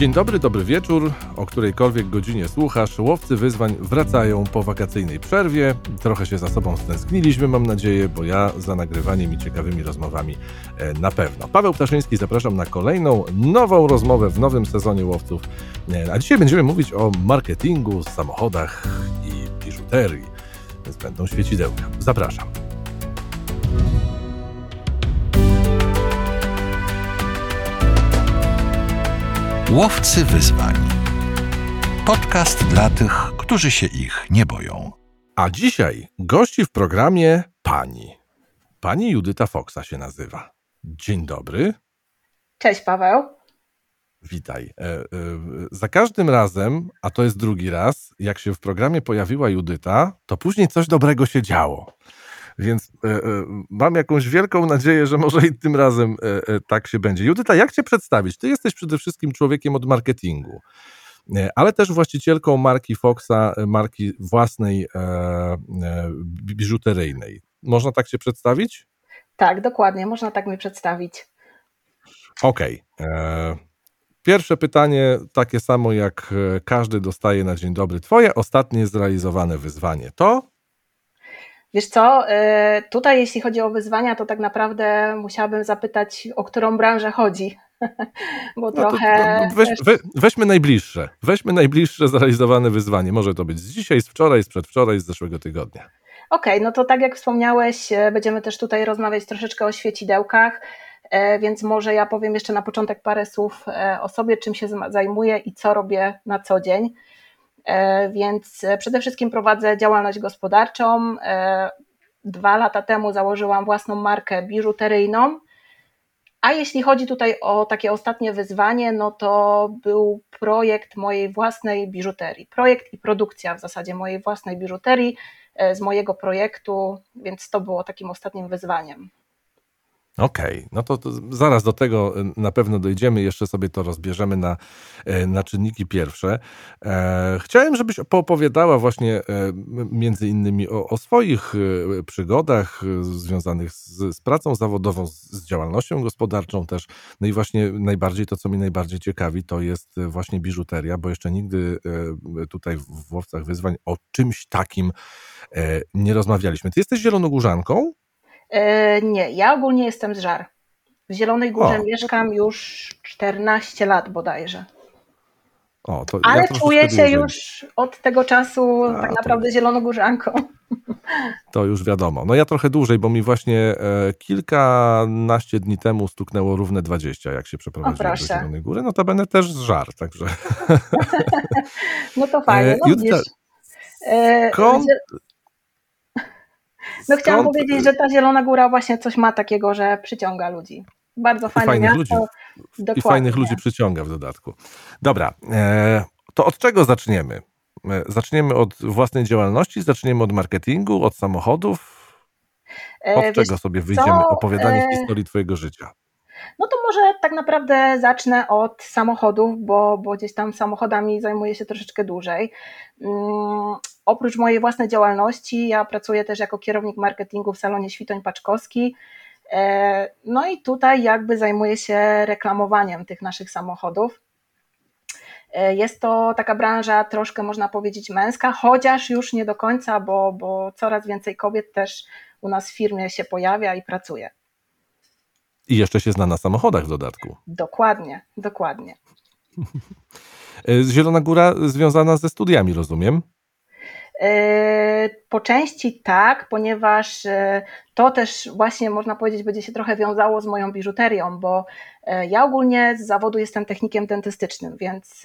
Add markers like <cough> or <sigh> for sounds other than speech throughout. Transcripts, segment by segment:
Dzień dobry, dobry wieczór. O którejkolwiek godzinie słuchasz, łowcy wyzwań wracają po wakacyjnej przerwie. Trochę się za sobą stęskniliśmy, mam nadzieję, bo ja za nagrywaniem i ciekawymi rozmowami e, na pewno. Paweł Ptaszyński, zapraszam na kolejną, nową rozmowę w nowym sezonie łowców. E, a dzisiaj będziemy mówić o marketingu, samochodach i biżuterii. Więc będą świecidełka. Zapraszam. Łowcy wyzwań. Podcast dla tych, którzy się ich nie boją. A dzisiaj gości w programie pani. Pani Judyta Foksa się nazywa. Dzień dobry. Cześć Paweł. Witaj. E, e, za każdym razem, a to jest drugi raz, jak się w programie pojawiła Judyta, to później coś dobrego się działo. Więc e, e, mam jakąś wielką nadzieję, że może i tym razem e, tak się będzie. Judyta, jak cię przedstawić? Ty jesteś przede wszystkim człowiekiem od marketingu, ale też właścicielką marki Foxa, marki własnej biżuteryjnej. Można tak się przedstawić? Tak, dokładnie, można tak mi przedstawić. Okej. Okay. Pierwsze pytanie, takie samo jak każdy dostaje na dzień dobry. Twoje ostatnie zrealizowane wyzwanie to? Wiesz co, y, tutaj jeśli chodzi o wyzwania, to tak naprawdę musiałabym zapytać, o którą branżę chodzi. <laughs> Bo no trochę. To, weź, we, weźmy najbliższe. Weźmy najbliższe zrealizowane wyzwanie. Może to być z dzisiaj, z wczoraj, z przedwczoraj, z zeszłego tygodnia. Okej, okay, no to tak jak wspomniałeś, e, będziemy też tutaj rozmawiać troszeczkę o świecidełkach, e, więc może ja powiem jeszcze na początek parę słów e, o sobie, czym się zajmuję i co robię na co dzień. E, więc e, przede wszystkim prowadzę działalność gospodarczą. E, dwa lata temu założyłam własną markę biżuteryjną. A jeśli chodzi tutaj o takie ostatnie wyzwanie, no to był projekt mojej własnej biżuterii. Projekt i produkcja w zasadzie mojej własnej biżuterii z mojego projektu, więc to było takim ostatnim wyzwaniem. Okej, okay. no to, to, zaraz do tego y, na pewno dojdziemy, jeszcze sobie to rozbierzemy na, e, na czynniki pierwsze. E, chciałem, żebyś poopowiadała właśnie e, między innymi o, o swoich przygodach związanych z, z, pracą zawodową, z działalnością gospodarczą też. No i właśnie najbardziej to, co mnie najbardziej ciekawi, to jest właśnie biżuteria, bo jeszcze nigdy tutaj w Łowcach Wyzwań o czymś takim nie rozmawialiśmy. Ty jesteś zielonogórzanką? E, nie, ja ogólnie jestem z Żar. W Zielonej Górze o. mieszkam już 14 lat bodajże. O, Ale ja czuję się już od tego czasu A, tak naprawdę to... zielonogórzanką. <laughs> To już wiadomo. No ja trochę dłużej, bo mi właśnie e, kilkanaście dni temu stuknęło równe 20, jak się przeprowadziłem do Zielonej Góry. No to będę też z żar, także. <laughs> No to <laughs> fajnie. No, Judyta, e, skąd, no chciałam powiedzieć, że ta Zielona Góra właśnie coś ma takiego, że przyciąga ludzi. Bardzo fajne I fajnych miasto. Ludzi, I fajnych ludzi przyciąga w dodatku. Dobra, e, to od czego zaczniemy? E, zaczniemy od własnej działalności, zaczniemy od marketingu, od samochodów. E, od czego sobie wyjdziemy? Co? Opowiadanie historii Twojego życia. No to może tak naprawdę zacznę od samochodów, bo, bo gdzieś tam samochodami zajmuję się troszeczkę dłużej. Um, oprócz mojej własnej działalności, ja pracuję też jako kierownik marketingu w salonie Świtoń Paczkowski. E, no i tutaj jakby zajmuję się reklamowaniem tych naszych samochodów. E, jest to taka branża troszkę można powiedzieć męska, chociaż już nie do końca, bo, bo coraz więcej kobiet też u nas w firmie się pojawia i pracuje. I jeszcze się zna na samochodach w dodatku. Dokładnie, dokładnie. <laughs> E, Zielona Góra związana ze studiami, rozumiem? E, po części tak, ponieważ e, to też właśnie można powiedzieć będzie się trochę wiązało z moją biżuterią, bo ja ogólnie z zawodu jestem technikiem dentystycznym, więc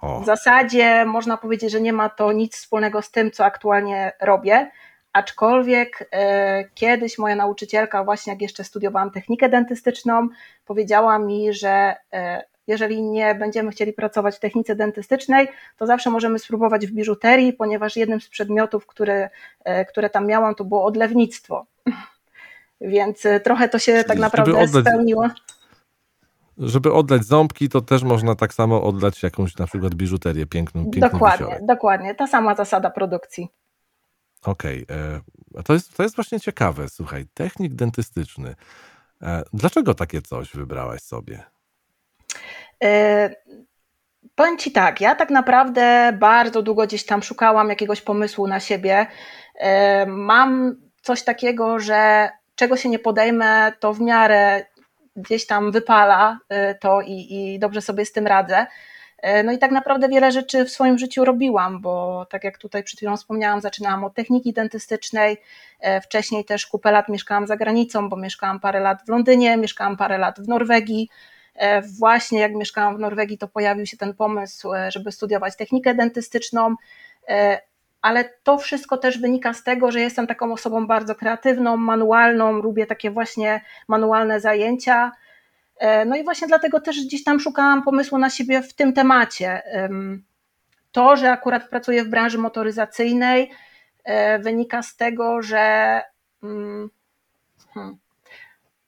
o. w zasadzie można powiedzieć, że nie ma to nic wspólnego z tym, co aktualnie robię. Aczkolwiek e, kiedyś moja nauczycielka, właśnie jak jeszcze studiowałam technikę dentystyczną, powiedziała mi, że e, jeżeli nie będziemy chcieli pracować w technice dentystycznej, to zawsze możemy spróbować w biżuterii, ponieważ jednym z przedmiotów, które, e, które tam miałam, to było odlewnictwo. <laughs> Więc trochę to się Czyli tak naprawdę spełniło. Żeby oddać ząbki, to też można tak samo oddać jakąś na przykład biżuterię piękną. piękną dokładnie, wisiorek. dokładnie. Ta sama zasada produkcji. Okej, okay. to, jest, to jest właśnie ciekawe. Słuchaj, technik dentystyczny. E, dlaczego takie coś wybrałaś sobie? E, Powiem Ci tak, ja tak naprawdę bardzo długo gdzieś tam szukałam jakiegoś pomysłu na siebie. E, mam coś takiego, że czego się nie podejmę, to w miarę gdzieś tam wypala e, to i, i dobrze sobie z tym radzę. E, no i tak naprawdę wiele rzeczy w swoim życiu robiłam, bo tak jak tutaj przed chwilą wspomniałam, zaczynałam od techniki dentystycznej. Wcześniej też kupę lat mieszkałam za granicą, bo mieszkałam parę lat w Londynie, mieszkałam parę lat w Norwegii. E, właśnie jak mieszkałam w Norwegii, to pojawił się ten pomysł, e, żeby studiować technikę dentystyczną, e, ale to wszystko też wynika z tego, że jestem taką osobą bardzo kreatywną, manualną, lubię takie właśnie manualne zajęcia. No i właśnie dlatego też gdzieś tam szukałam pomysłu na siebie w tym temacie. To, że akurat pracuję w branży motoryzacyjnej, wynika z tego, że mm, hmm,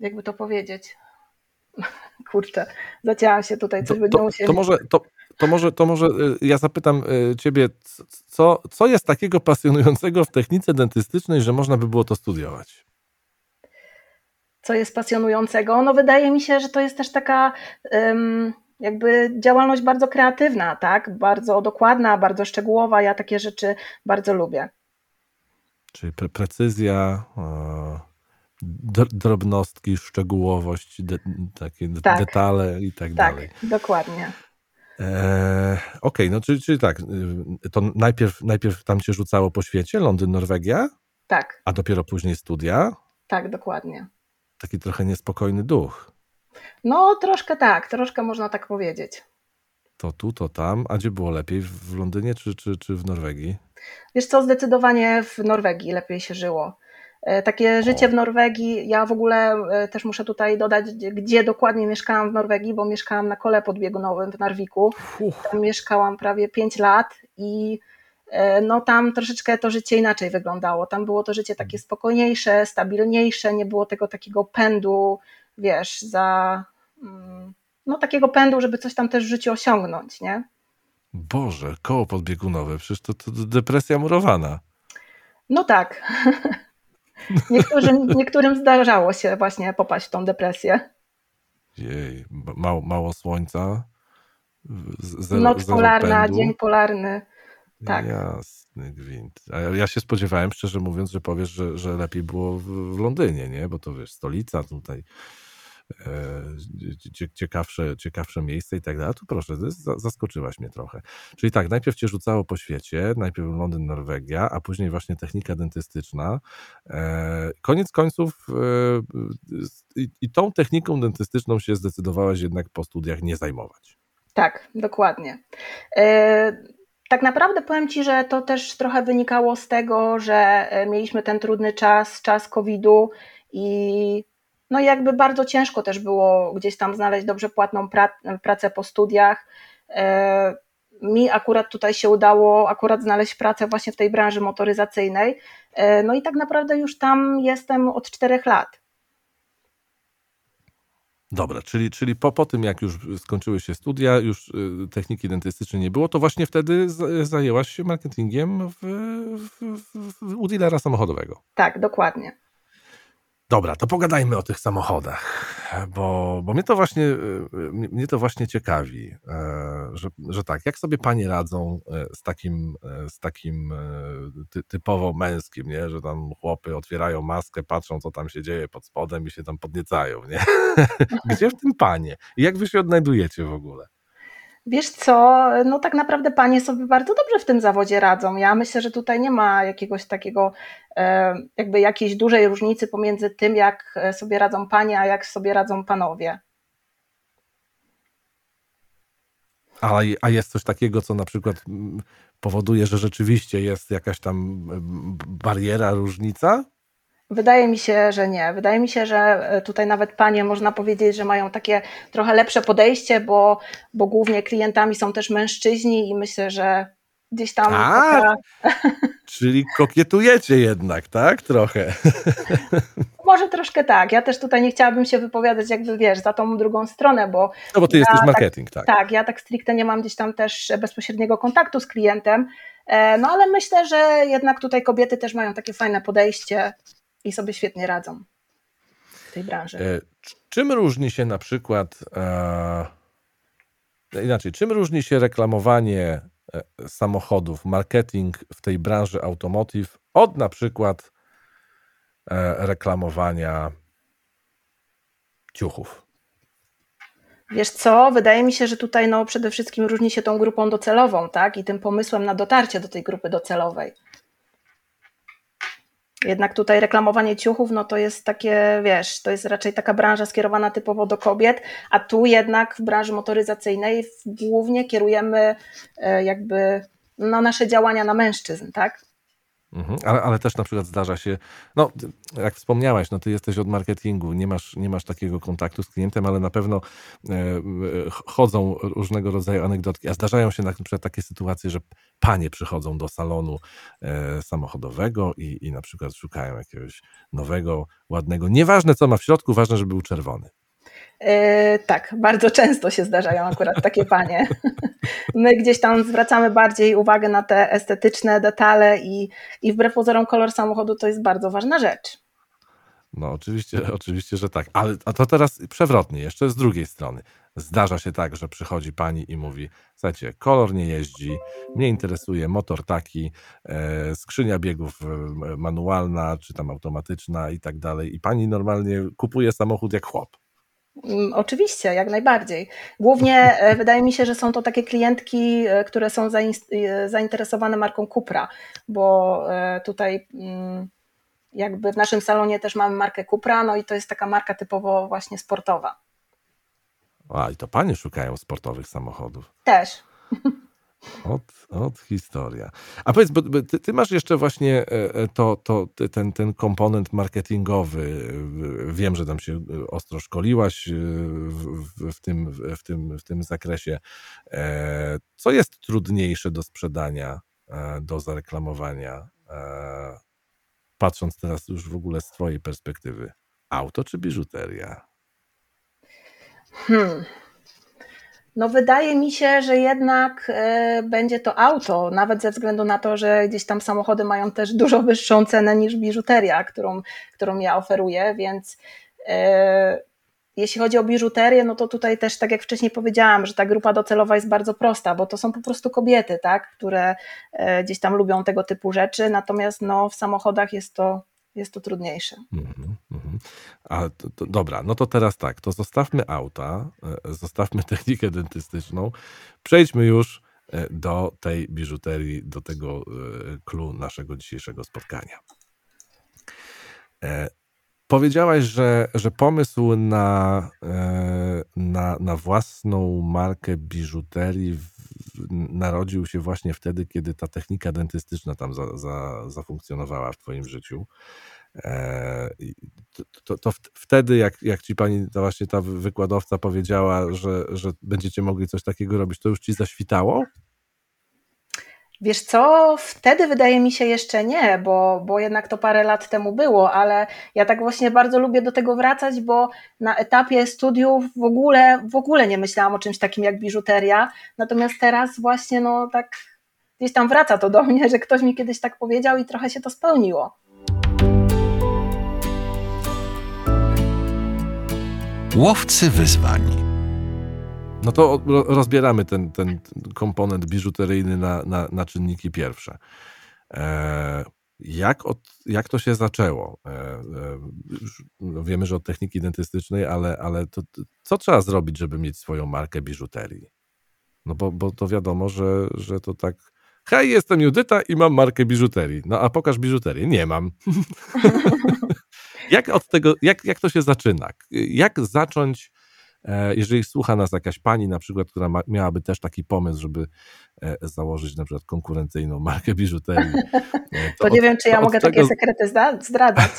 jakby to powiedzieć, <laughs> kurczę, zacięłam się tutaj, coś to, to, to może, to, to, może, to może y, ja zapytam y, ciebie, co, co jest takiego pasjonującego w technice dentystycznej, że można by było to studiować? Co jest pasjonującego? No wydaje mi się, że to jest też taka jakby działalność bardzo kreatywna, tak? Bardzo dokładna, bardzo szczegółowa. Ja takie rzeczy bardzo lubię. Czyli pre precyzja, drobnostki, szczegółowość, de, takie tak. detale i tak, tak dalej. Tak, dokładnie. E, Okej, okay, no czyli, czyli tak, y, to najpierw, najpierw tam cię rzucało po świecie, Londyn, Norwegia? Tak. A dopiero później studia? Tak, dokładnie. Taki trochę niespokojny duch. No, troszkę tak, troszkę można tak powiedzieć. To tu, to tam. A gdzie było lepiej? W Londynie czy, czy, czy w Norwegii? Wiesz co, zdecydowanie w Norwegii lepiej się żyło. E, takie życie w Norwegii, ja w ogóle e, też muszę tutaj dodać, gdzie dokładnie mieszkałam w Norwegii, bo mieszkałam na kole podbiegunowym w Narwiku. Tam mieszkałam prawie 5 lat i no tam troszeczkę to życie inaczej wyglądało. Tam było to życie takie spokojniejsze, stabilniejsze, nie było tego takiego pędu, wiesz, za mm, no takiego pędu, żeby coś tam też w życiu osiągnąć, nie? Boże, koło podbiegunowe, przecież to, to depresja murowana. No tak. <laughs> Niektórym, niektórym zdarzało się właśnie popaść w tą depresję. Jej, mało, mało słońca. Zero, Noc polarna, dzień polarny. Tak. Jasny gwint. A ja się spodziewałem, szczerze mówiąc, że powiesz, że, że lepiej było w, Londynie, nie? Bo to wiesz, stolica tutaj E, ciekawsze, ciekawsze miejsce i tak dalej. Tu proszę, zaskoczyłaś mnie trochę. Czyli tak, najpierw cię rzucało po świecie, najpierw Londyn, Norwegia, a później właśnie technika dentystyczna. E, koniec końców e, i tą techniką dentystyczną się zdecydowałaś jednak po studiach nie zajmować. Tak, dokładnie. Tak naprawdę powiem Ci, że to też trochę wynikało z tego, że mieliśmy ten trudny czas, czas COVID-u i no jakby bardzo ciężko też było gdzieś tam znaleźć dobrze płatną pracę po studiach. E, mi akurat tutaj się udało akurat znaleźć pracę właśnie w tej branży motoryzacyjnej. E, no i tak naprawdę już tam jestem od czterech lat. Dobra, czyli, czyli po, po tym, jak już skończyły się studia, już y, techniki dentystycznej nie było, to właśnie wtedy zajęłaś się marketingiem w, w, w, u dealera samochodowego. Tak, dokładnie. Dobra, to pogadajmy o tych samochodach, bo, bo mnie, to właśnie, y, mnie to właśnie ciekawi, e, że, że tak, jak sobie panie radzą e, z takim, e, z takim ty, typowo męskim, nie? że tam chłopy otwierają maskę, patrzą, co tam się dzieje pod spodem i się tam podniecają. Nie? <laughs> Gdzie w tym panie? I jak wy się odnajdujecie w ogóle? Wiesz co, no tak naprawdę panie sobie bardzo dobrze w tym zawodzie radzą. Ja myślę, że tutaj nie ma jakiegoś takiego, e, jakby jakiejś dużej różnicy pomiędzy tym, jak sobie radzą panie, a jak sobie radzą panowie. A, a jest coś takiego, co na przykład mm, powoduje, że rzeczywiście jest jakaś tam mm, bariera, różnica? Wydaje mi się, że nie. Wydaje mi się, że e, tutaj nawet panie można powiedzieć, że mają takie trochę lepsze podejście, bo, bo głównie klientami są też mężczyźni i myślę, że gdzieś tam. A, taka... <laughs> Czyli kokietujecie jednak, tak? Trochę. <laughs> Może troszkę tak. Ja też tutaj nie chciałabym się wypowiadać, jakby wiesz, za tą drugą stronę, bo. No bo ty ja jesteś tak- marketing, tak, tak. Tak, ja tak stricte nie mam gdzieś tam też bezpośredniego kontaktu z klientem. E, no ale myślę, że jednak tutaj kobiety też mają takie fajne podejście i sobie świetnie radzą w tej branży. E, czym różni się na przykład e, inaczej, czym różni się reklamowanie e, samochodów, marketing w tej branży automotive od na przykład e, reklamowania ciuchów? Wiesz co, wydaje mi się, że tutaj no, przede wszystkim różni się tą grupą docelową, tak? I tym pomysłem na dotarcie do tej grupy docelowej. Jednak tutaj reklamowanie ciuchów, no to jest takie, wiesz, to jest raczej taka branża skierowana typowo do kobiet, a tu jednak w branży motoryzacyjnej głównie kierujemy e, jakby no, nasze działania na mężczyzn, tak? Mhm. Ale, ale też na przykład zdarza się, no jak wspomniałaś, no ty jesteś od marketingu, nie masz, nie masz takiego kontaktu z klientem, ale na pewno e, chodzą różnego rodzaju anegdotki, a zdarzają się na przykład takie sytuacje, że panie przychodzą do salonu e, samochodowego i, i na przykład szukają jakiegoś nowego, ładnego, nieważne co ma w środku, ważne, żeby był czerwony. Yy, tak, bardzo często się zdarzają akurat takie panie. <laughs> My gdzieś tam zwracamy bardziej uwagę na te estetyczne detale i, i wbrew pozorom kolor samochodu to jest bardzo ważna rzecz. No oczywiście, oczywiście, że tak. Ale a to teraz przewrotnie, jeszcze z drugiej strony. Zdarza się tak, że przychodzi pani i mówi, słuchajcie, kolor nie jeździ, mnie interesuje motor taki, e, skrzynia biegów e, manualna, czy tam automatyczna i tak dalej. I pani normalnie kupuje samochód jak chłop. Mm, oczywiście, jak najbardziej. Głównie e, wydaje mi się, że są to takie klientki, e, które są e, zainteresowane marką Cupra, bo tutaj mm, jakby w naszym salonie też mamy markę Cupra, no i to jest taka marka typowo właśnie sportowa. A, i to panie szukają sportowych samochodów. Też. Od, od historia. A powiedz, bo ty, ty, masz jeszcze właśnie e, e, to, to, ten, ten komponent marketingowy. Wiem, że tam się e, ostro szkoliłaś w, w, tym, w, tym, w tym zakresie. Co jest trudniejsze do sprzedania, do zareklamowania? Patrząc teraz już w ogóle z Twojej perspektywy, auto czy biżuteria? Hmm. No wydaje mi się, że jednak e, będzie to auto, nawet ze względu na to, że gdzieś tam samochody mają też dużo wyższą cenę niż biżuteria, którą, którą ja oferuję, więc e, jeśli chodzi o biżuterię, no to tutaj też, tak jak wcześniej powiedziałam, że ta grupa docelowa jest bardzo prosta, bo to są po prostu kobiety, tak, które e, gdzieś tam lubią tego typu rzeczy, natomiast no, w samochodach jest to jest to trudniejsze. Mm -hmm. A to, to, dobra, no to teraz tak, to zostawmy auta, e, zostawmy <laughs> technikę dentystyczną, przejdźmy już e, do tej biżuterii, do tego klu e, naszego dzisiejszego spotkania. Powiedziałaś, że, że pomysł na, na, na własną markę biżuterii narodził się właśnie wtedy, kiedy ta technika dentystyczna tam za, za, zafunkcjonowała w Twoim życiu. E, to, to, wtedy, jak, jak ci pani, ta właśnie ta wykładowca powiedziała, że, że będziecie mogli coś takiego robić, to już ci zaświtało? Wiesz co, wtedy wydaje mi się jeszcze nie, bo, bo jednak to parę lat temu było, ale ja tak właśnie bardzo lubię do tego wracać, bo na etapie studiów w ogóle, w ogóle nie myślałam o czymś takim jak biżuteria, natomiast teraz właśnie no tak gdzieś tam wraca to do mnie, że ktoś mi kiedyś tak powiedział i trochę się to spełniło. Łowcy wyzwań. No to rozbieramy ten, ten komponent biżuteryjny na, na, na czynniki pierwsze. E, jak, od, jak to się zaczęło? E, e, no wiemy, że od techniki dentystycznej, ale, ale to, co trzeba zrobić, żeby mieć swoją markę biżuterii? No bo, bo to wiadomo, że, że to tak. Hej, jestem Judyta i mam markę biżuterii. No a pokaż biżuterię. Nie mam. <laughs> jak od tego, jak, jak to się zaczyna? Jak zacząć jeżeli słucha nas jakaś pani na przykład, która ma, miałaby też taki pomysł, żeby e, założyć na przykład konkurencyjną markę biżuterii. E, to, to nie od, wiem, czy ja mogę czego... takie sekrety zdradzać.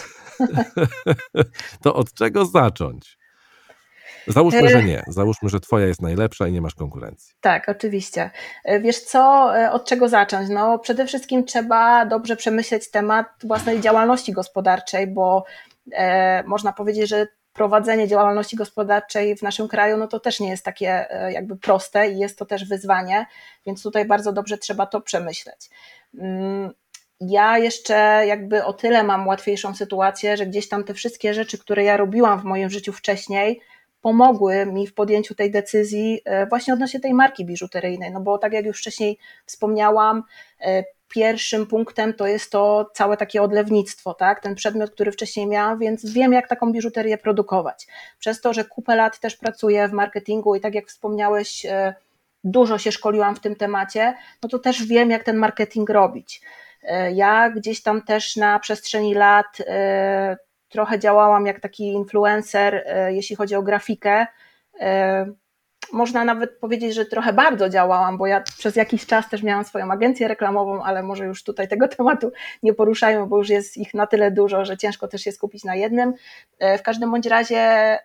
<laughs> to od czego zacząć? Załóżmy, że nie. Załóżmy, że twoja jest najlepsza i nie masz konkurencji. Tak, oczywiście. Wiesz co, od czego zacząć? No, przede wszystkim trzeba dobrze przemyśleć temat własnej działalności gospodarczej, bo e, można powiedzieć, że prowadzenie działalności gospodarczej w naszym kraju, no to też nie jest takie e, jakby proste i jest to też wyzwanie, więc tutaj bardzo dobrze trzeba to przemyśleć. Mm, ja jeszcze jakby o tyle mam łatwiejszą sytuację, że gdzieś tam te wszystkie rzeczy, które ja robiłam w moim życiu wcześniej, pomogły mi w podjęciu tej decyzji właśnie odnośnie tej marki biżuteryjnej, no bo tak jak już wcześniej wspomniałam, pierwszym punktem to jest to całe takie odlewnictwo, tak? ten przedmiot, który wcześniej miałam, więc wiem, jak taką biżuterię produkować. Przez to, że kupę lat też pracuję w marketingu i tak jak wspomniałeś, e, dużo się szkoliłam w tym temacie, no to też wiem, jak ten marketing robić. E, ja gdzieś tam też na przestrzeni lat e, trochę działałam jak taki influencer, jeśli chodzi o grafikę można nawet powiedzieć, że trochę bardzo działałam, bo ja przez jakiś czas też miałam swoją agencję reklamową, ale może już tutaj tego <laughs> tematu nie poruszają, bo już jest ich na tyle dużo, że ciężko też się skupić na jednym. E, w każdym bądź razie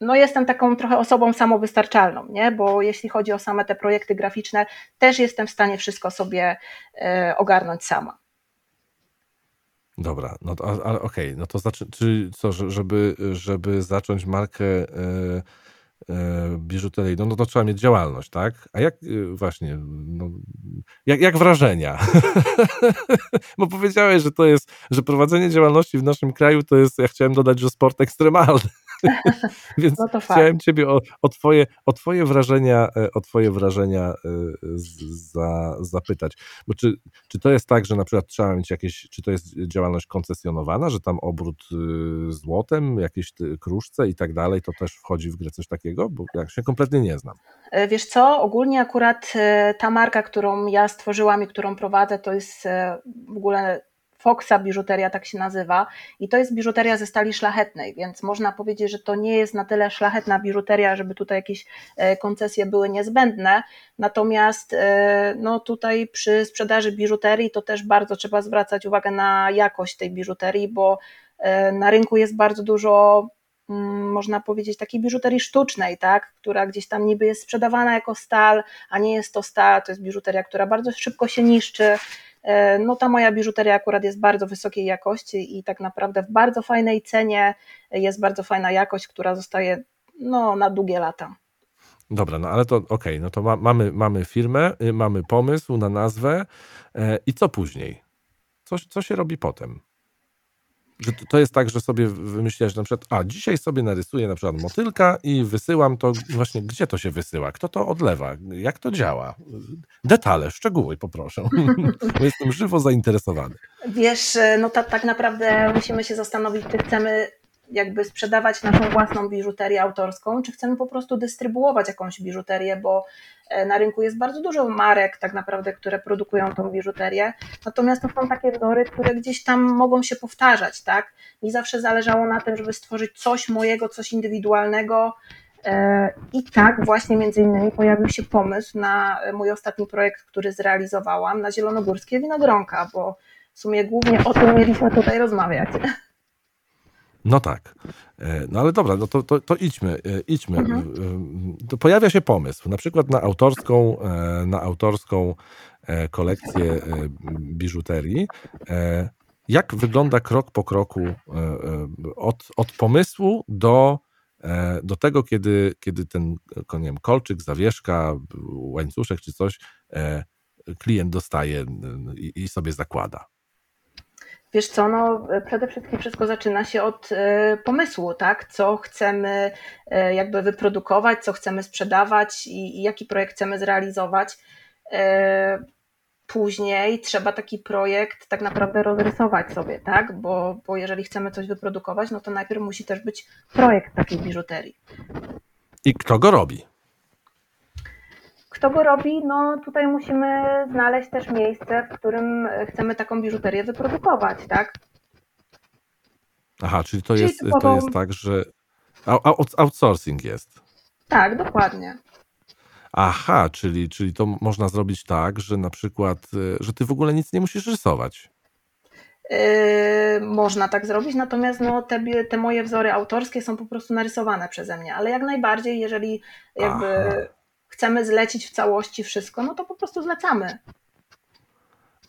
no jestem taką trochę osobą samowystarczalną, nie? bo jeśli chodzi o same te projekty graficzne, też jestem w stanie wszystko sobie e, ogarnąć sama. Dobra, no to, okej, okay, no to znaczy, czy co, żeby, żeby zacząć markę yy biżuteryjną, no to trzeba mieć działalność, tak? A jak e, właśnie, no, jak, jak wrażenia? <laughs> Bo powiedziałeś, że to jest, że prowadzenie działalności w naszym kraju to jest, ja chciałem dodać, że sport ekstremalny. <laughs> Więc no chciałem ciebie o, o, twoje, o twoje wrażenia, e, o twoje wrażenia za, zapytać. Bo czy, czy to jest tak, że na przykład trzeba mieć jakieś, czy to jest działalność koncesjonowana, że tam obrót złotem, jakieś kruszce i tak dalej, to też wchodzi w grę coś takiego? Bo ja się kompletnie nie znam. E, wiesz co, ogólnie akurat e, ta marka, którą ja stworzyłam i którą prowadzę, to jest w ogóle Foxa biżuteria tak się nazywa i to jest biżuteria ze stali szlachetnej, więc można powiedzieć, że to nie jest na tyle szlachetna biżuteria, żeby tutaj jakieś e, koncesje były niezbędne, natomiast e, no tutaj przy sprzedaży biżuterii to też bardzo trzeba zwracać uwagę na jakość tej biżuterii, bo e, na rynku jest bardzo dużo mm, można powiedzieć, takiej biżuterii sztucznej, tak, która gdzieś tam niby jest sprzedawana jako stal, a nie jest to stal, to jest biżuteria, która bardzo szybko się niszczy, no ta moja biżuteria akurat jest bardzo wysokiej jakości i tak naprawdę w bardzo fajnej cenie jest bardzo fajna jakość, która zostaje no, na długie lata. Dobra, no ale to okej, okay, no to ma, mamy, mamy firmę, y, mamy pomysł na nazwę e, i co później? Co, co się robi potem? Że to jest tak, że sobie wymyślasz na przykład, a dzisiaj sobie narysuję na przykład motylka i wysyłam to właśnie, gdzie to się wysyła, kto to odlewa, jak to działa. Detale, szczegóły poproszę, <laughs> bo jestem żywo zainteresowany. Wiesz, no tak, tak naprawdę musimy się zastanowić, czy chcemy jakby sprzedawać naszą własną biżuterię autorską, czy chcemy po prostu dystrybuować jakąś biżuterię, bo e, na rynku jest bardzo dużo marek tak naprawdę, które produkują tą biżuterię, natomiast to są takie wzory, które gdzieś tam mogą się powtarzać, tak? Mi zawsze zależało na tym, żeby stworzyć coś mojego, coś indywidualnego, e, i tak właśnie między innymi pojawił się pomysł na mój ostatni projekt, który zrealizowałam, na zielonogórskie winogronka, bo w sumie głównie o tym mieliśmy tutaj rozmawiać. No tak. E, no ale dobra, no to, to, to idźmy. E, idźmy. Mhm. To pojawia się pomysł, na przykład na autorską, e, na autorską kolekcję biżuterii. Jak wygląda krok po kroku od, od pomysłu do, do tego, kiedy, kiedy ten nie wiem, kolczyk, zawieszka, łańcuszek czy coś klient dostaje i, i sobie zakłada? Wiesz co, no przede wszystkim wszystko zaczyna się od e, pomysłu, tak? Co chcemy e, jakby wyprodukować, co chcemy sprzedawać i, i jaki projekt chcemy zrealizować. E, później trzeba taki projekt tak naprawdę rozrysować sobie, tak? Bo, bo jeżeli chcemy coś wyprodukować, no to najpierw musi też być projekt takiej biżuterii. I kto go robi? Kto go robi? No tutaj musimy znaleźć też miejsce, w którym chcemy taką biżuterię wyprodukować, tak? Aha, czyli to, czyli jest, to jest tak, że outsourcing jest. Tak, dokładnie. Aha, czyli, czyli to można zrobić tak, że na przykład, e, że ty w ogóle nic nie musisz rysować. Yy, można tak zrobić, natomiast no, te, te moje wzory autorskie są po prostu narysowane przeze mnie, ale jak najbardziej, jeżeli jakby Aha chcemy zlecić w całości wszystko, no to po prostu zlecamy.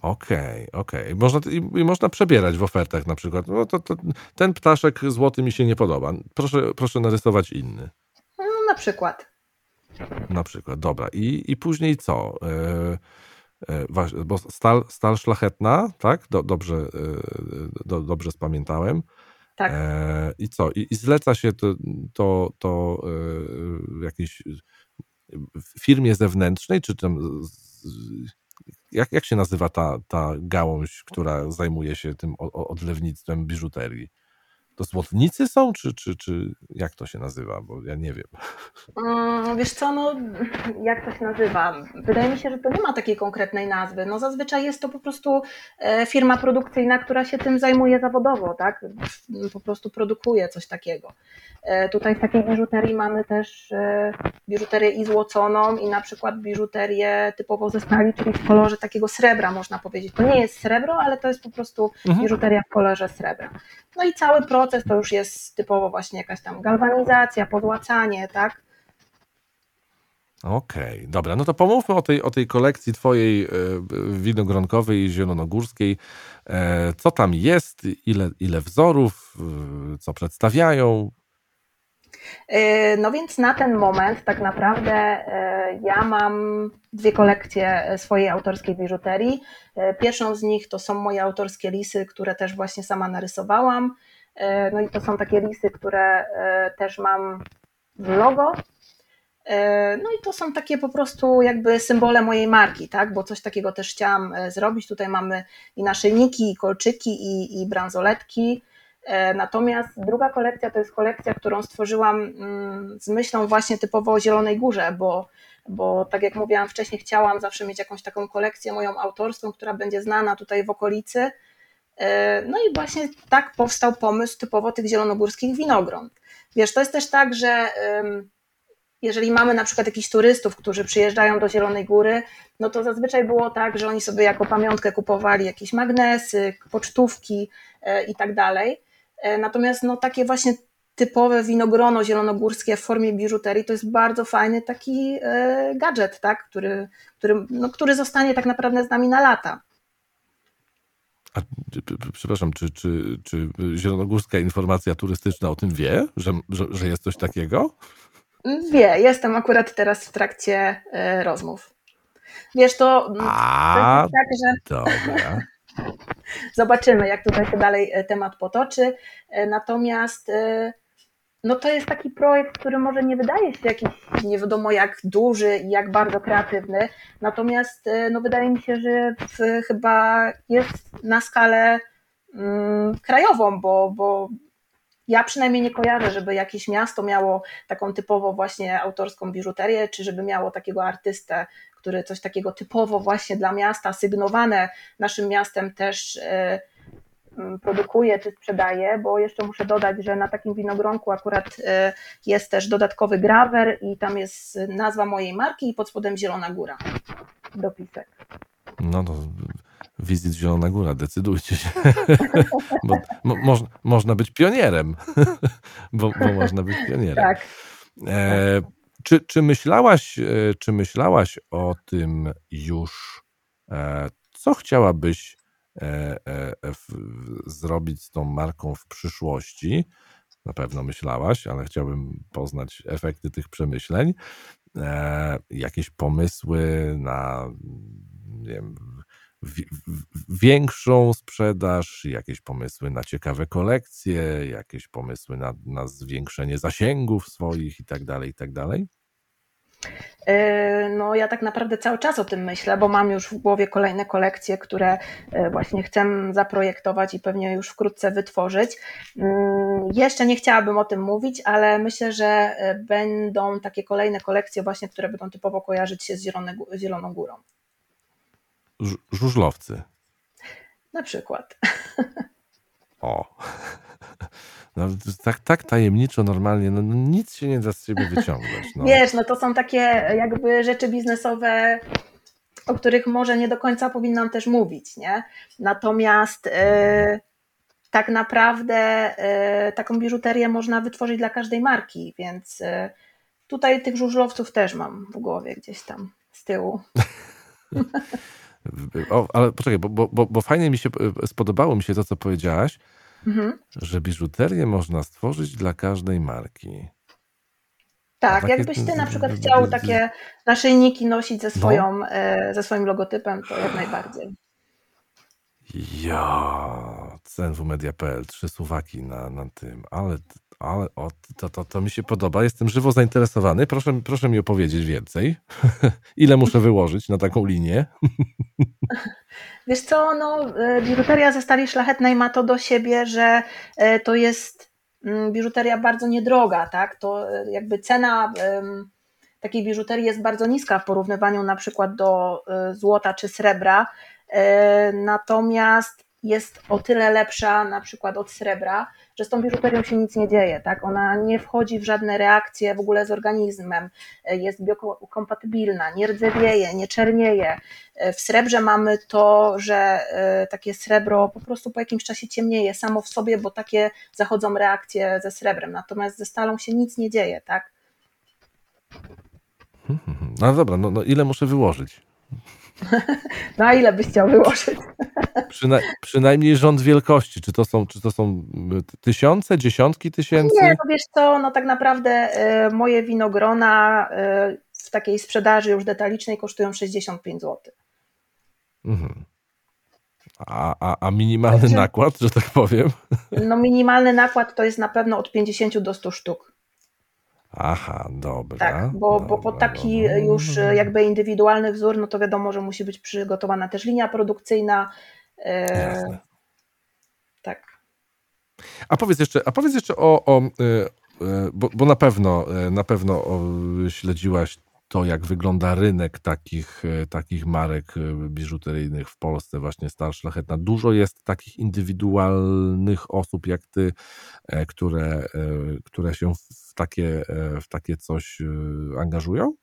Okej, okay, okej. Okay. Można, i, i, można przebierać w ofertach na przykład. No to, to, ten ptaszek złoty mi się nie podoba. Proszę, proszę narysować inny. No, na przykład. Na przykład, dobra. I, i później co? E, e, bo stal, stal szlachetna, tak? Do, dobrze, e, do, dobrze spamiętałem. Tak. I co? I, I, zleca się to, to, to jakiejś firmie zewnętrznej, czy tam jak, jak się nazywa ta, ta gałąź, która zajmuje się tym odlewnictwem biżuterii? To złotnicy są, czy, czy, czy jak to się nazywa? Bo ja nie wiem. Mm, wiesz co, no jak to się nazywa? Wydaje mi się, że to nie ma takiej konkretnej nazwy. No zazwyczaj jest to po prostu e, firma produkcyjna, która się tym zajmuje zawodowo, tak? Po prostu produkuje coś takiego. E, tutaj w takiej biżuterii mamy też e, biżuterię i złoconą i na przykład biżuterię typowo ze stali, czyli w kolorze takiego srebra można powiedzieć. To nie jest srebro, ale to jest po prostu mhm. biżuteria w kolorze srebra. No i cały proces to już jest typowo właśnie jakaś tam galwanizacja, podłacanie, tak? Okej, okay, dobra, no to pomówmy o tej, o tej kolekcji twojej e, winogronkowej i zielonogórskiej. Co tam jest, ile, ile wzorów, co przedstawiają? E, no więc na ten moment tak naprawdę e, ja mam dwie kolekcje swojej autorskiej biżuterii. E, pierwszą z nich to są moje autorskie lisy, które też właśnie sama narysowałam. No i to są takie lisy, które też mam w logo. No i to są takie po prostu jakby symbole mojej marki, tak? Bo coś takiego też chciałam zrobić. Tutaj mamy i naszyjniki, i kolczyki, i, i bransoletki. E, natomiast druga kolekcja to jest kolekcja, którą stworzyłam mm, z myślą właśnie typowo o Zielonej Górze, bo, bo tak jak mówiłam wcześniej, chciałam zawsze mieć jakąś taką kolekcję moją autorską, która będzie znana tutaj w okolicy. E, no i właśnie tak powstał pomysł typowo tych zielonogórskich winogron. Wiesz, to jest też tak, że jeżeli mamy na przykład jakichś turystów, którzy przyjeżdżają do Zielonej Góry, no to zazwyczaj było tak, że oni sobie jako pamiątkę kupowali jakieś magnesy, pocztówki e, i tak dalej. E, natomiast no, takie właśnie typowe winogrono zielonogórskie w formie biżuterii to jest bardzo fajny taki gadżet, tak? który, który, no, który zostanie tak naprawdę z nami na lata. A, przepraszam, czy, czy, czy zielonogórska informacja turystyczna o tym wie, że, że, że jest coś takiego? Wie, jestem akurat teraz w trakcie e, rozmów. Wiesz, to, A, to jest tak, że. Dobra. <laughs> Zobaczymy, jak tutaj się dalej e, temat potoczy. E, natomiast e, no to jest taki projekt, który może nie wydaje się jakiś nie wiadomo jak duży i jak bardzo kreatywny, natomiast no wydaje mi się, że w, chyba jest na skalę mm, krajową, bo, bo ja przynajmniej nie kojarzę, żeby jakieś miasto miało taką typowo właśnie autorską biżuterię, czy żeby miało takiego artystę, który coś takiego typowo właśnie dla miasta, sygnowane naszym miastem też e, produkuje czy sprzedaje, bo jeszcze muszę dodać, że na takim winogronku akurat e, jest też dodatkowy grawer i tam jest nazwa mojej marki i pod spodem Zielona Góra. Dopisek. No to wizyt Zielona Góra, decydujcie się. <laughs> bo mo, mo, można być pionierem. <laughs> bo, bo, można być pionierem. Tak. E, czy, czy, myślałaś, e, czy myślałaś o tym już, e, co chciałabyś e, zrobić z tą marką w przyszłości? Na pewno myślałaś, ale chciałbym poznać efekty tych przemyśleń. Jakieś pomysły na nie wiem, większą sprzedaż, jakieś pomysły na ciekawe kolekcje, jakieś pomysły na, na zwiększenie zasięgów swoich i tak dalej, i tak dalej? E, no, ja tak naprawdę cały czas o tym myślę, bo mam już w głowie kolejne kolekcje, które e, właśnie chcę zaprojektować i pewnie już wkrótce wytworzyć. Mm, jeszcze nie chciałabym o tym mówić, ale myślę, że e, będą takie kolejne kolekcje, właśnie, które będą typowo kojarzyć się z Zieloną Górą żużlowcy. Na przykład. <laughs> O. <laughs> No, tak, tak tajemniczo, normalnie, no, nic się nie da z siebie wyciągnąć. No. Wiesz, no to są takie jakby rzeczy biznesowe, o których może nie do końca powinnam też mówić, nie? Natomiast yy, tak naprawdę yy, taką biżuterię można wytworzyć dla każdej marki, więc yy, tutaj tych żużlowców też mam w głowie gdzieś tam z tyłu. <laughs> O, ale poczekaj, bo, bo, bo fajnie mi się spodobało mi się to, co powiedziałaś, mhm. że biżuterię można stworzyć dla każdej marki. Tak, takie... jakbyś ty na przykład chciał takie naszyjniki nosić ze, no. swoją, no. ze swoim logotypem, to jak najbardziej. Ja, cnwmedia.pl, trzy suwaki na, na tym, ale, ale o, to, to, to mi się podoba, jestem żywo zainteresowany. Proszę, proszę mi opowiedzieć więcej. <laughs> Ile muszę wyłożyć na taką linię? <laughs> Wiesz co, no, e, biżuteria ze stali szlachetnej ma to do siebie, że e, to jest mm, biżuteria bardzo niedroga, tak? To e, jakby cena takiej biżuterii jest bardzo niska w porównywaniu na przykład do złota czy srebra, natomiast jest o tyle lepsza na przykład od srebra, że z tą biżuterią się nic nie dzieje, tak? Ona nie wchodzi w żadne reakcje w ogóle z organizmem, jest biokompatybilna, nie rdzewieje, nie czernieje. W srebrze mamy to, że e, takie srebro po prostu po jakimś czasie ciemnieje samo w sobie, bo takie zachodzą reakcje ze srebrem, natomiast ze stalą się nic nie dzieje, tak? No dobra, no, no ile muszę wyłożyć? <laughs> Na ile byś chciał wyłożyć? Przyna przynajmniej rząd wielkości. Czy to, są, czy to są tysiące, dziesiątki tysięcy? Nie, no wiesz co, no tak naprawdę y, moje winogrona y, w takiej sprzedaży już detalicznej kosztują 65 zł. Mhm. A, a, a minimalny Także, nakład, że tak powiem? No minimalny nakład to jest na pewno od 50 do 100 sztuk. Aha, dobra. Tak, bo, dobra, bo pod taki dobra. już jakby indywidualny wzór, no to wiadomo, że musi być przygotowana też linia produkcyjna. E, Jasne. Tak. A powiedz jeszcze, a powiedz jeszcze o, o bo, bo na pewno na pewno śledziłaś to, jak wygląda rynek takich, e, takich marek e, biżuteryjnych w Polsce, właśnie Stal Szlachetna. Dużo jest takich indywidualnych osób jak ty, e, które, które się w takie, w takie coś angażują?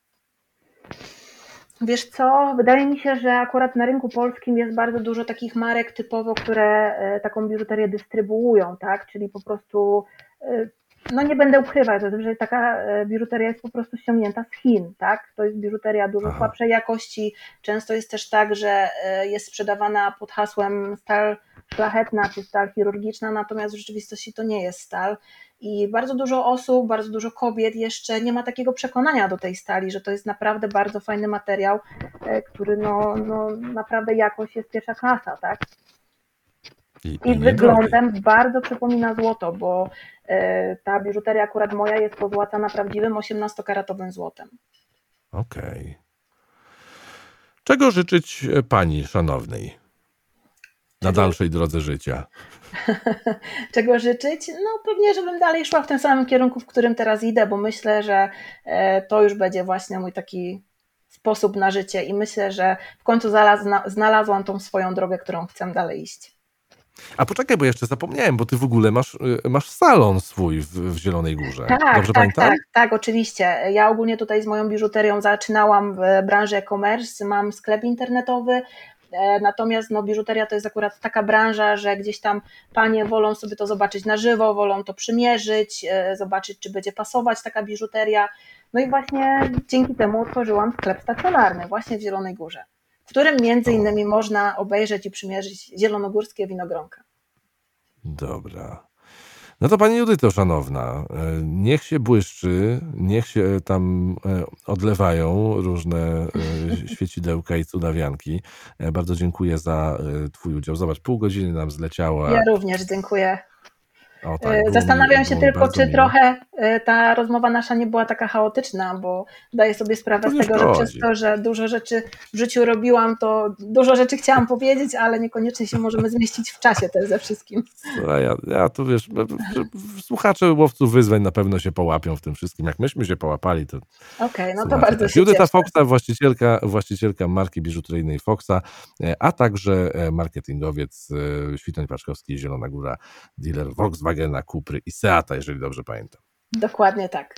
Wiesz co, wydaje mi się, że akurat na rynku polskim jest bardzo dużo takich marek typowo, które taką biżuterię dystrybuują, tak? Czyli po prostu no nie będę ukrywać, że taka e, biżuteria jest po prostu ściągnięta z Chin, tak? To jest biżuteria dużo Aha. słabszej jakości. Często jest też tak, że e, jest sprzedawana pod hasłem stal szlachetna czy stal chirurgiczna, natomiast w rzeczywistości to nie jest stal. I bardzo dużo osób, bardzo dużo kobiet jeszcze nie ma takiego przekonania do tej stali, że to jest naprawdę bardzo fajny materiał, e, który no, no naprawdę jakość jest pierwsza klasa, tak? I, I wyglądem bardzo przypomina złoto, bo e, ta biżuteria akurat moja jest pozłacana prawdziwym 18-karatowym złotem. Okej. Okay. Czego życzyć e, pani szanownej na dalszej drodze życia? <laughs> Czego życzyć? No pewnie, żebym dalej szła w tym samym kierunku, w którym teraz idę, bo myślę, że e, to już będzie właśnie mój taki sposób na życie i myślę, że w końcu znalazłam tą swoją drogę, którą chcę dalej iść. A poczekaj, bo jeszcze zapomniałem, bo ty w ogóle masz, y, masz salon swój w, w Zielonej Górze. Tak, Dobrze tak, pamiętam? tak, tak, oczywiście. Ja ogólnie tutaj z moją biżuterią zaczynałam w branży e-commerce, mam sklep internetowy, e, Natomiast no, biżuteria to jest akurat taka branża, że gdzieś tam panie wolą sobie to zobaczyć na żywo, wolą to przymierzyć, e, zobaczyć, czy będzie pasować taka biżuteria. No i właśnie dzięki temu otworzyłam sklep stacjonarny właśnie w Zielonej Górze w którym między innymi można obejrzeć i przymierzyć zielonogórskie winogronka. Dobra. No to Pani Judyto, szanowna, e, niech się błyszczy, niech się tam e, odlewają różne e, świecidełka i cudawianki. Bardzo dziękuję za Twój udział. Zobacz, pół godziny nam zleciała. Ja również dziękuję. O, tak, e, Zastanawiam się tylko, czy miło. trochę e, ta rozmowa nasza nie była taka chaotyczna, bo daję sobie sprawę z tego, że przez to, że dużo rzeczy w życiu robiłam, to dużo rzeczy chciałam powiedzieć, ale niekoniecznie się możemy zmieścić w czasie też ze wszystkim. Ja, ja tu wiesz, słuchacze łowców wyzwań na pewno się połapią w tym wszystkim. Jak myśmy się połapali, to. Okej, okay, no to bardzo się Judyta Foxa, właścicielka, właścicielka marki biżuteryjnej Foxa, e, a także marketingowiec Świtoń Paszkowski, Zielona Góra, dealer Volkswagen Volkswagena, Kupry i Seata, jeżeli dobrze pamiętam. Dokładnie tak.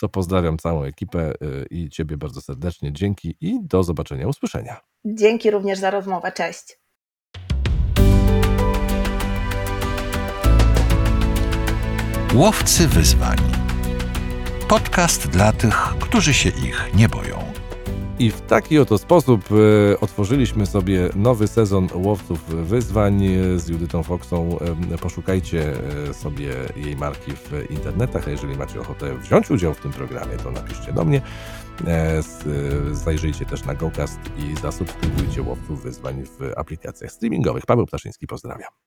To pozdrawiam całą ekipę y, i Ciebie bardzo serdecznie. Dzięki i do zobaczenia, usłyszenia. Dzięki również za rozmowę. Cześć. Łowcy wyzwań. Podcast dla tych, którzy się ich nie boją. I w taki oto sposób e, otworzyliśmy sobie nowy sezon Łowców Wyzwań z Judytą Foxą. E, poszukajcie e, sobie jej marki w internetach, a jeżeli macie ochotę wziąć udział w tym programie, to napiszcie do mnie. Zajrzyjcie też na GoCast i zasubskrybujcie Łowców Wyzwań w aplikacjach streamingowych. Paweł Ptaszyński, pozdrawiam.